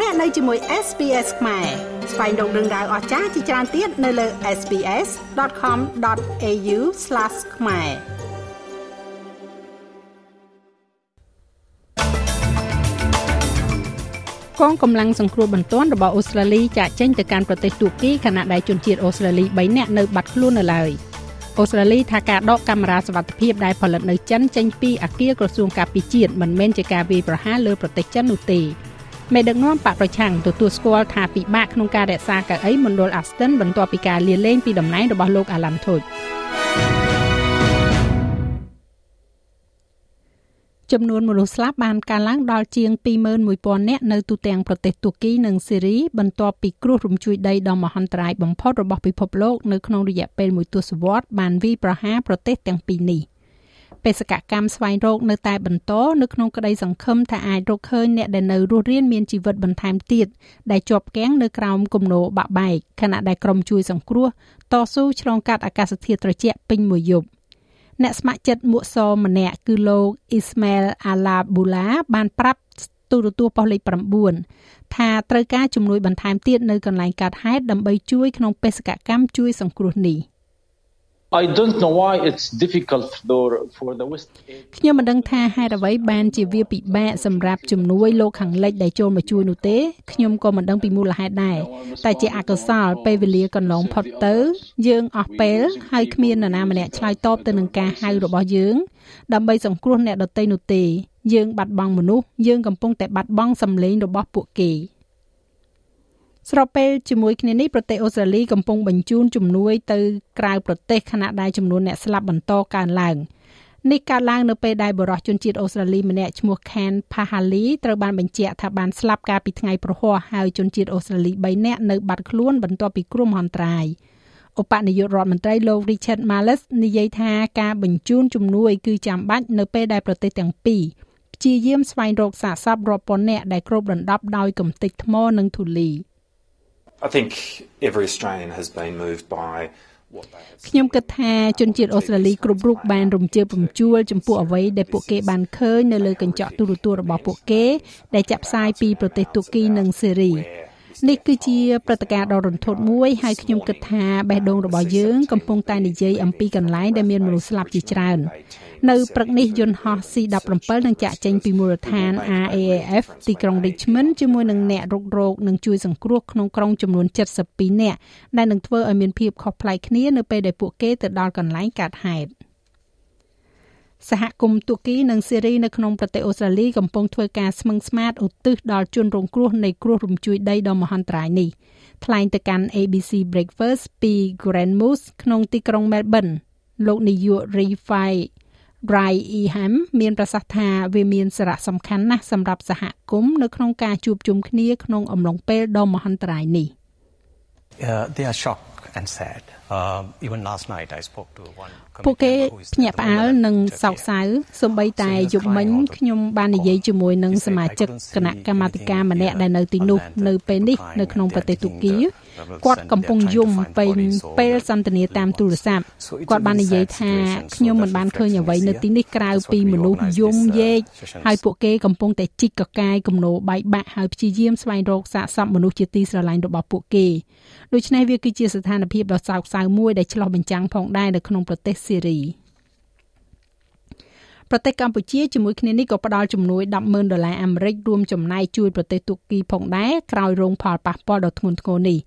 លោកអ្នកនៅជាមួយ SPS ខ្មែរស្វែងរកដឹងដៅអស្ចារ្យជាច្រើនទៀតនៅលើ SPS.com.au/ ខ្មែរកងកម្លាំងសង្គ្រោះបន្ទាន់របស់អូស្ត្រាលីចាក់ចេញទៅកាន់ប្រទេសទូគីខណៈដែលជនជាតិអូស្ត្រាលី3នាក់នៅបាត់ខ្លួននៅឡើយអូស្ត្រាលីថាការដកកាមេរ៉ាសវត្ថិភាពដែលផលិតនៅចិនចេញពីអគារក្រសួងការពារជាតិមិនមែនជាការវាយប្រហារលើប្រទេសចិននោះទេ មេដឹកនាំបកប្រឆាំងទទួលស្គាល់ថាពិបាកក្នុងការរក្សាកៅអីមណ្ឌល Aston បន្ទាប់ពីការលាលែងពីតំណែងរបស់លោក Alan Tudge ចំនួនមនុស្សស្លាប់បានកើនឡើងដល់ជាង21000នាក់នៅទូទាំងប្រទេសទូគីនិងសេរីបន្ទាប់ពីគ្រោះរំជួយដីដ៏មហន្តរាយបំផុតរបស់ពិភពលោកនៅក្នុងរយៈពេលមួយទសវត្សរ៍បានវាយប្រហារប្រទេសទាំងពីរនេះ។ បេសកកម្មស្វែងរកនៅតែបន្តនៅក្នុងក្តីសង្ឃឹមថាអាចរកឃើញអ្នកដែលនៅរស់រានមានជីវិតបន្ថែមទៀតដែលជាប់គាំងនៅក្រោមគំនរបាក់បែកខណៈដែលក្រុមជួយសង្គ្រោះតស៊ូឆ្លងកាត់អាកាសធាតុត្រជាក់ពេញមួយយប់អ្នកស្ម័គ្រចិត្តមួកសម្នាក់គឺលោកអ៊ីស្មែលអាឡាប៊ូឡាបានប្រាប់ទូរទស្សន៍ប៉ុស្តិ៍លេខ9ថាត្រូវការជំនួយបន្ថែមទៀតនៅកន្លែងកើតហេតុដើម្បីជួយក្នុងបេសកកម្មជួយសង្គ្រោះនេះ។ I don't know why it's difficult for for the west ខ្ញុំមិនដឹងថាហេតុអ្វីបានជាវាពិបាកសម្រាប់ជំនួយលោកខាងលិចដែលចូលមកជួយនោះទេខ្ញុំក៏មិនដឹងពីមូលហេតុដែរតែជាអកុសលពេលវេលាកន្លងផុតទៅ យើងអស់ពេលហើយគ្មាននរណាម្នាក់ឆ្លើយតបទៅនឹងការហៅរបស់យើង ដើម្បីសង្គ្រោះអ្នកដទៃនោះទេយើងបាត់បង់មនុស្សយើងកំពុងតែបាត់បង់សម្លេងរបស់ពួកគេ ស្របពេលជាមួយគ្នានេះប្រទេសអូស្ត្រាលីកំពុងបញ្ជូនជំនួយទៅក្រៅប្រទេសខណៈដែលចំនួនអ្នកស្លាប់បន្តកើនឡើងនេះកើតឡើងនៅពេលដែលបរិសុជនជាតិអូស្ត្រាលីម្នាក់ឈ្មោះ Ken Pahali ត្រូវបានបញ្ជាក់ថាបានស្លាប់កាលពីថ្ងៃប្រហ័សហើយជនជាតិអូស្ត្រាលី3នាក់នៅបាត់ខ្លួនបន្ទាប់ពីគ្រោះមហន្តរាយឧបនាយករដ្ឋមន្ត្រីលោក Richard Marles និយាយថាការបញ្ជូនជំនួយគឺចាំបាច់នៅពេលដែលប្រទេសទាំងពីរព្យាយាមស្វែងរកសាកសពរាប់ពាន់នាក់ដែលគ្របដណ្ដប់ដោយកំទេចថ្មនិងធូលី។ I think every Australian has been moved by ខ្ញុំគិតថាជនជាតិអូស្ត្រាលីគ្រប់រូបបានរំជើបរំជួលចំពោះអ្វីដែលពួកគេបានឃើញនៅលើកញ្ចក់ទូរទស្សន៍របស់ពួកគេ ដែលចាក់ផ្សាយពីប្រទេសទូគីនិងសេរី នេះគឺជាព្រឹត្តិការណ៍ដ៏រន្ធត់មួយហើយខ្ញុំគិតថាបេះដូងរបស់យើងកំពុងតែនិយាយអំពីកន្លែងដែលមានមនុស្សស្លាប់ជាច្រើននៅព្រឹកនេះយន្តហោះ C17 នឹងចាក់ចេញពីមូលដ្ឋាន RAAF ទីក្រុង Richmond ជាមួយនឹងអ្នករុករកនិងជួយសង្គ្រោះក្នុងក្រុងចំនួន72នាក់ដែលនឹងធ្វើឲ្យមានភាពខុសប្លែកគ្នានៅពេលដែលពួកគេទៅដល់កន្លែងកើតហេតុ សហគមន៍ទូគីនិងសេរីនៅក្នុងប្រទេសអូស្ត្រាលីកំពុងធ្វើការស្មឹងស្មាតឧទ្ទិសដល់ជនរងគ្រោះនៃគ្រោះរំជួយដីដ៏មហន្តរាយនេះថ្លែងទៅកាន់ ABC Breakfast ពី Grand Moose ក្នុងទីក្រុង Melbourne លោកនាយក Rifai Rai Eham មានប្រសាសន៍ថាវាមានសារៈសំខាន់ណាស់សម្រាប់សហគមន៍នៅក្នុងការជួបជុំគ្នាក្នុងអំឡុងពេលដ៏មហន្តរាយនេះ Uh, they are shocked and sad. Um, even last night I spoke to one ពួកគេភ្ញាក់ផ្អើលនិងសោកសៅសូម្បីតែយប់មិញខ្ញុំបាននិយាយជាមួយនឹងសមាជិកគណៈកម្មាធិការម្នាក់ដែលនៅទីនោះនៅពេលនេះនៅក្នុងប្រទេសទូគី គាត់កំពុងយំពេញពេលសន្ទនាតាមទូរស័ព្ទគាត់បាននិយាយថាខ្ញុំមិនបានឃើញអ្វីនៅទីនេះក្រៅពីមនុស្សយំយេកហើយពួកគេកំពុងតែជីកកកាយគំនោបែកបាក់ហើយព្យាយាមស្វែងរកសាកសពមនុស្សជាទីស្រឡាញ់របស់ពួកគេដូច្នេះវាគឺជាស្ថានភាពដ៏សោកសៅមួយដែលឆ្លោះបញ្ចាំងផងដែរនៅក្នុងប្រទេសសេរី ប្រទេសកម្ពុជាជាមួយគ្នានេះក៏ផ្ដល់ជំនួយ100000ដុល្លារអាមេរិករួមចំណែកជួយប្រទេសទូគីផងដែរក្រោយរងផលប៉ះពាល់ដ៏ធ្ងន់ធ្ងរនេះ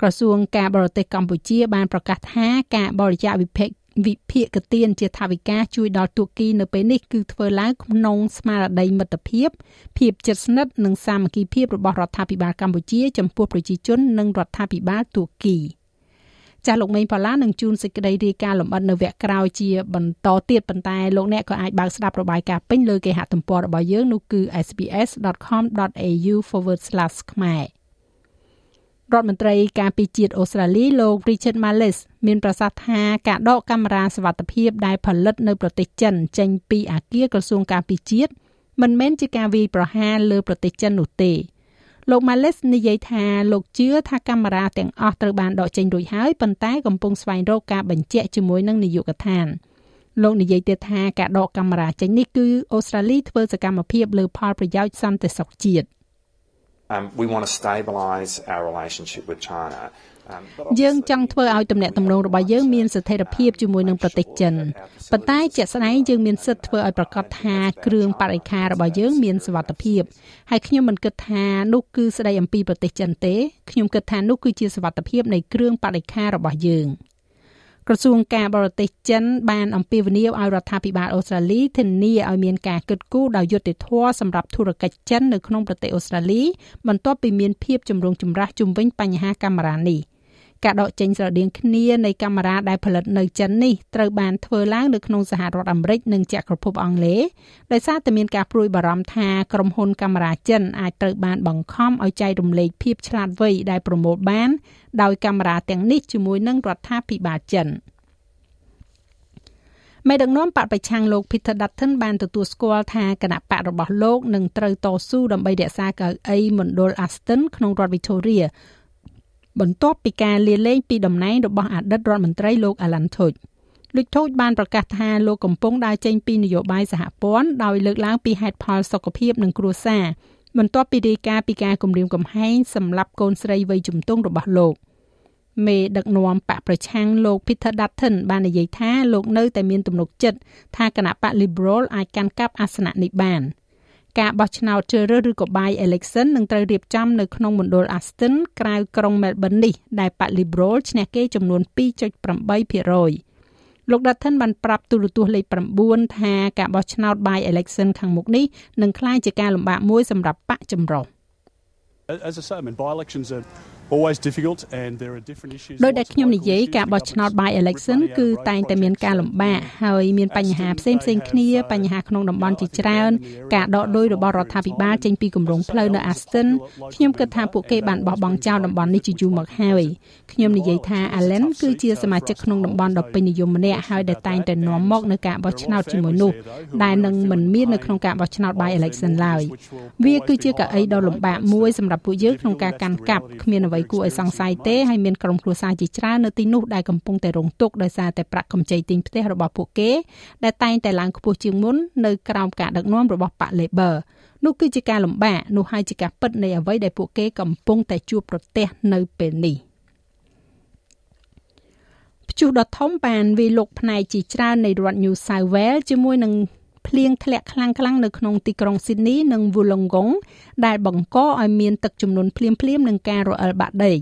ក្រសួងការបរទេសកម្ពុជាបានប្រកាសថាការបរិច្ចាគវិភាគវិភាគទានជាថាវិការជួយដល់ទូគីនៅពេលនេះគឺធ្វើឡើងក្នុងស្មារតីមិត្តភាពភាពជិតស្និទ្ធនិងសាមគ្គីភាពរបស់រដ្ឋាភិបាលកម្ពុជាចំពោះប្រជាជននិងរដ្ឋាភិបាលទូគី។ ចាស់លោកមេងផល្លានឹងជួនសេចក្តីរាយការណ៍លម្អិតនៅវគ្គក្រោយជាបន្តទៀតប៉ុន្តែលោកអ្នកក៏អាចបើកស្ដាប់របាយការណ៍ពេញលើគេហទំព័ររបស់យើងនោះគឺ sbs.com.au/ ខ្មែររដ្ឋមន្ត្រីការពារជាតិអូស្ត្រាលីលោក Richard Marles មានប្រសាសន៍ថាការដកកាមេរ៉ាសវត្ថិភាពដែលផលិតនៅប្រទេសចិនចេញពីអាគារក្រសួងការពារជាតិមិនមែនជាការវាយប្រហារលើប្រទេសចិននោះទេ លោក Males និយាយថាលោកជឿថាកាមេរ៉ាទាំងអស់ត្រូវបានដកចេញរួចហើយប៉ុន្តែកំពុងស្វែងរកការបញ្ជាក់ជាមួយនឹងនាយកដ្ឋានលោកនិយាយទៀតថាការដកកាមេរ៉ាចេញនេះគឺអូស្ត្រាលីធ្វើសកម្មភាពលើផលប្រយោជន៍សន្តិសុខជាតិ I Um, we want to stabilise our relationship with China. យើងចង់ធ្វើឲ្យទំនាក់ទំនងរបស់យើងមានស្ថិរភាពជាមួយនឹងប្រទេសចិនប៉ុន្តែជាក់ស្ដែងយើងមានសិទ្ធិធ្វើឲ្យប្រកាសថាគ្រឿងបរិក្ខាររបស់យើងមានសុវត្ថិភាពហើយខ្ញុំមិនគិតថានោះគឺស្ដីអំពីប្រទេសចិនទេខ្ញុំគិតថានោះគឺជាសុវត្ថិភាពនៃគ្រឿងបរិក្ខាររបស់យើង។ក្រសួងការបរទេសចិនបានអំពាវនាវឲ្យរដ្ឋាភិបាលអូស្ត្រាលីធានាឲ្យមានការគិតគូរដោយយុត្តិធម៌សម្រាប់ធុរកិច្ចចិននៅក្នុងប្រទេសអូស្ត្រាលីបន្ទាប់ពីមានភាពចម្រូងចម្រាសជុំវិញបញ្ហាកាមេរ៉ានេះ ការដកចេញស្រដៀងគ្នានៃកាមេរ៉ាដែលផលិតនៅចិននេះត្រូវបានធ្វើឡើងនៅក្នុងសហរដ្ឋអាមេរិកនិងចក្រភពអង់គ្លេសដោយសារតែមានការព្រួយបារម្ភថាក្រុមហ៊ុនកាមេរ៉ាចិនអាចត្រូវបានបង្ខំឲ្យចែករំលែកភាពឆ្លាតវៃដែលប្រមូលបាន ដោយកាមេរ៉ាទាំងនេះជាមួយនឹងរដ្ឋាភិបាលចិនមេដឹកនាំបកប្រឆាំងលោក Peter Dutton បានទទួលស្គាល់ថាគណៈបករបស់លោកនឹងត្រូវតស៊ូដើម្បីរក្សាកៅអីមណ្ឌល Aston ក្នុងរដ្ឋ Victoria បន្ទាប់ពីការលាលែងពីតំណែងរបស់អតីតរដ្ឋមន្ត្រីលោក Alan Tudge លោកថូចបានប្រកាសថាលោកកំពុងដើរចេញពីនយោបាយសហព័ន្ធដោយលើកឡើងពីហេតុផលសុខភាពនិងគ្រួសារបន្ទាប់ពីរាយការណ៍ពីការគំរាមកំហែងសម្រាប់កូនស្រីវ័យជំទង់របស់លោកមេដឹកនាំបកប្រឆាំងលោក Peter Dutton បាននិយាយថាលោកនៅតែមានទំនុកចិត្តថាគណៈបក Liberal អាចកាន់កាប់អាសនៈនេះបាន។ ការបោះឆ្នោតជ្រើសរើសឬក៏ by election នឹងត្រូវរៀបចំនៅក្នុងមណ្ឌល Aston ក្រៅក្រុង Melbourne នេះដែលបក Liberal ឈ្នះគេចំនួន2.8%លោក Dutton បានប្រាប់ទូរទស្សន៍លេខ9ថាការបោះឆ្នោត by election ខាងមុខនេះនឹងក្លាយជាការលំបាកមួយសម្រាប់បកចម្រុះ As I say, I mean, by elections are always difficult and there are different issues ដោយដែលខ្ញុំនិយាយការបោះឆ្នោត by election គឺតែងតែមានការលំបាកហើយមានបញ្ហាផ្សេងផ្សេងគ្នាបញ្ហាក្នុងតំបន់ជាច្រើន ការដកដួយរបស់រដ្ឋាភិបាលចេញពីគម្រោងផ្លូវនៅ Aston ខ្ញុំគិតថាពួកគេបានបោះបង់ចោលតំបន់នេះជាយូរមកហើយខ្ញុំនិយាយថា Allen គឺជាសមាជិកក្នុងតំបន់ដ៏ពេញនិយមម្នាក់ហើយដែលតែងតែនាំមកនៅការបោះឆ្នោតជាមួយនោះដែលនឹងមិនមាននៅក្នុងការបោះឆ្នោត by election ឡើយវាគឺជាកៅអីដ៏លំបាកមួយសម្រាប់ពួកយើងក្នុងការកាន់កាប់គ្មានអ្វីគួរឲ្យសង្ស័យទេហើយមានក្រុមគ្រួសារជាច្រើននៅទីនោះដែលកំពុងតែរងទុក្ខដោយសារតែប្រាក់កម្ចីទិញផ្ទះរបស់ពួកគេដែលតែងតែឡើងខ្ពស់ជាងមុននៅក្រោមការដឹកនាំរបស់បក Labor នោះគឺជាការលំបាកនោះហើយជាការពិតនៃអ្វីដែលពួកគេកំពុងតែជួបប្រទះនៅពេលនេះព្យុះដ៏ធំបានវាយលុកផ្នែកជាច្រើននៃរដ្ឋ New South Wales ជាមួយនឹង ភ្លៀងធ្លាក់ខ្លាំងខ្លាំងនៅក្នុងទីក្រុងស៊ីដនីនិង Wollongong ដែលបង្កឲ្យមានទឹកជំនន់ភ្លាមៗនិងការរអិលបាក់ដី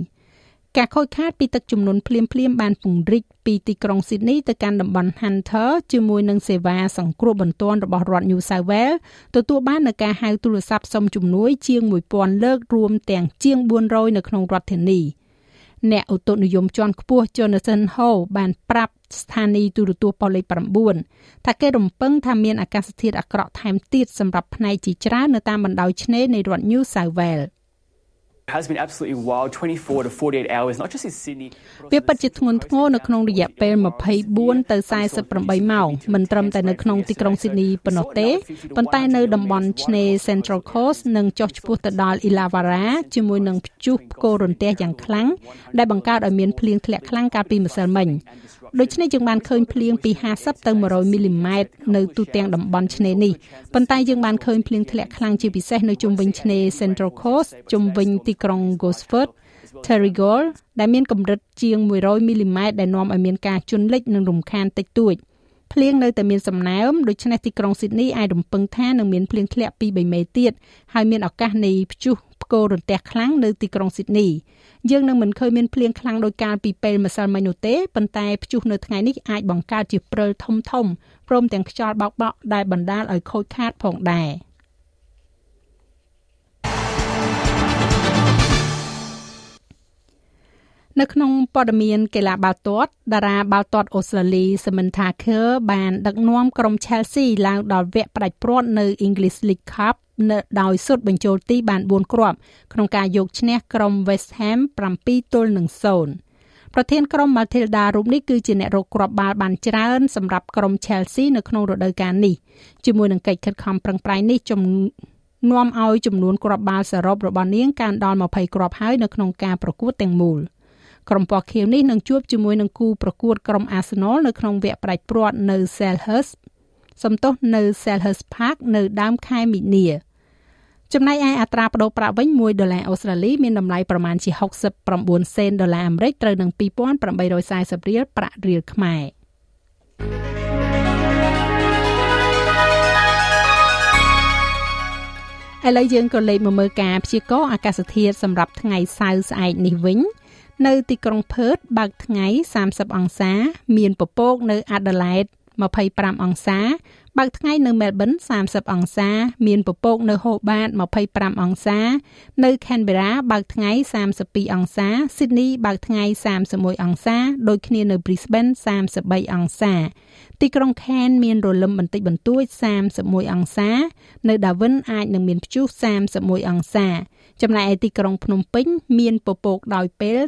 ការខូចខាតពីទឹកជំនន់ភ្លាមៗបានពង្រីកពីទីក្រុងស៊ីដនីទៅកាន់តំបន់ Hunter ជាមួយនឹងសេវាសង្គ្រោះបន្ទាន់របស់រដ្ឋ New South Wales ទទួលបាននូវការហៅទូរស័ព្ទសុំជំនួយជាង1000លើករួមទាំងជាង400នៅក្នុងរដ្ឋធានី អ្នកឧតុនិយមជាន់ខ្ពស់ Jonathan Ho បានប្រាប់ស្ថានីយទូរទស្សន៍ប៉ុស្តិ៍លេខ9ថាគេរំពឹងថាមានអាកាសធាតុអាក្រក់ថែមទៀតសម្រាប់ផ្នែកជាច្រើននៅតាមបណ្ដោយឆ្នេរនៃរដ្ឋ New South Wales has been absolutely wild 24 to 48 hours not just in Sydney វាពិតជាធ្ងន់ធ្ងរនៅក្នុងរយៈពេល24ទៅ48ម៉ោងមិនត្រឹមតែនៅក្នុងទីក្រុង Sydney ប៉ុណ្ណោះទេប៉ុន្តែនៅតំបន់ឆ្នេរ Central Coast និងចុះឆ្ពោះទៅដល់ Illawarra ជាមួយនឹងព្យុះផ្គររន្ទះយ៉ាងខ្លាំងដែលបង្កើតឲ្យមានភ្លៀងធ្លាក់ខ្លាំងកាលពីម្សិលមិញដូច្នេះយើងបានឃើញភ្លៀងពី50ទៅ100មីលីម៉ែត្រនៅទូទាំងតំបន់ឆ្នេរនេះប៉ុន្តែយើងបានឃើញភ្លៀងធ្លាក់ខ្លាំងជាពិសេសនៅជុំវិញឆ្នេរ Central Coast ជុំវិញទីក្រុង Gosford Terrigal ដែលមានកម្រិតជាង100មីលីម៉ែត្រដែលនាំឲ្យមានការជន់លិចនិងរំខានតិចតួចភ្លៀងនៅតែមានសំណើមដូច្នេះទីក្រុងស៊ីដនីអាចរំពឹងថានឹងមានភ្លៀងធ្លាក់ពី3មេទៀតហើយមានឱកាសនៃព្យុះផ្គររន្ទះខ្លាំងនៅទីក្រុងស៊ីដនីយើងនឹងមិនឃើញមានភ្លៀងខ្លាំងដោយកាលពីពេលម្សិលមិញនោះទេប៉ុន្តែព្យុះនៅថ្ងៃនេះអាចបង្កើតជាព្រិលធំធំព្រមទាំងខ្យល់បោកបក់ដែលបណ្ដាលឲ្យខូចខាតផងដែរ នៅក្នុងព័ត៌មានកីឡាបាល់ទាត់តារាបាល់ទាត់អូស្ត្រាលី Samantha Kerr បានដឹកនាំក្រុម Chelsea ឡើងដល់វគ្គផ្ដាច់ព្រាត់នៅ English League Cup នៅដោយសុទ្ធបញ្ចូលទីបាន4គ្រាប់ក្នុងការយកឈ្នះក្រុម West Ham 7ទល់នឹង0ប្រធានក្រុម Matilda រូបនេះគឺជាអ្នករកគ្រាប់បាល់បានច្រើនសម្រាប់ក្រុម Chelsea នៅក្នុងរដូវកាលនេះជាមួយនឹងកិច្ចខិតខំប្រឹងប្រែងនេះជំនាំឲ្យចំនួនគ្រាប់បាល់សរុបរបស់នាងកើនដល់20គ្រាប់ហើយនៅក្នុងការប្រកួតទាំងមូល ក្រុមពណ៌ខៀវនេះនឹងជួបជាមួយនឹងគូប្រកួតក្រុម Arsenal នៅក្នុងវគ្គផ្ដាច់ព្រាត់នៅ Selhurst សំទោសនៅ Selhurst Park នៅដើមខែមីនាចំណែកឯអត្រាប្តូរប្រាក់វិញ1ដុល្លារអូស្ត្រាលីមានតម្លៃប្រមាណជា69សេនដុល្លារអាមេរិកត្រូវនឹង2840រៀលប្រាក់រៀលខ្មែរឥឡូវយើងក៏លេខមកមើលការព្យាករណ៍អាកាសធាតុសម្រាប់ថ្ងៃសៅរ៍ស្អែកនេះវិញ នៅទីក្រុងផឺតបើកថ្ងៃ30អង្សា មានពពកនៅអាដាលេដ25អង្សា បើកថ្ងៃនៅមែលប៊ន30អង្សា មានពពកនៅហូបាត25អង្សា នៅខេនបេរ៉ាបើកថ្ងៃ32អង្សាស៊ីដនីបើកថ្ងៃ31អង្សាដូចគ្នានៅ Brisbane 33អង្សា ទីក្រុងខេនមានរលឹមបន្តិចបន្តួច31អង្សា នៅ Darwin អាចនឹងមានព្យុះ31អង្សា ចំណែកឯទីក្រុងភ្នំពេញ មានពពកដោយពេល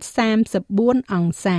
34អង្សា